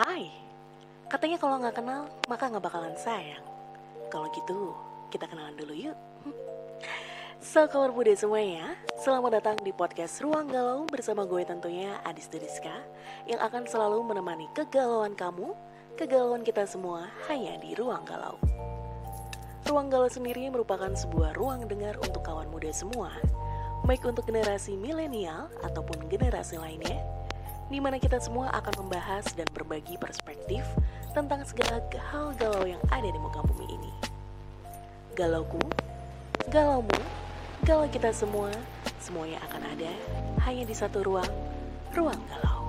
Hai, katanya kalau nggak kenal maka nggak bakalan sayang. Kalau gitu, kita kenalan dulu yuk. So, kawan muda semuanya, selamat datang di podcast Ruang Galau bersama gue tentunya Adis Deriska yang akan selalu menemani kegalauan kamu, kegalauan kita semua hanya di Ruang Galau. Ruang Galau sendiri merupakan sebuah ruang dengar untuk kawan muda semua, baik untuk generasi milenial ataupun generasi lainnya, di mana kita semua akan membahas dan berbagi perspektif tentang segala hal galau yang ada di muka bumi ini. Galauku, galaumu, galau kita semua, semuanya akan ada hanya di satu ruang, ruang galau.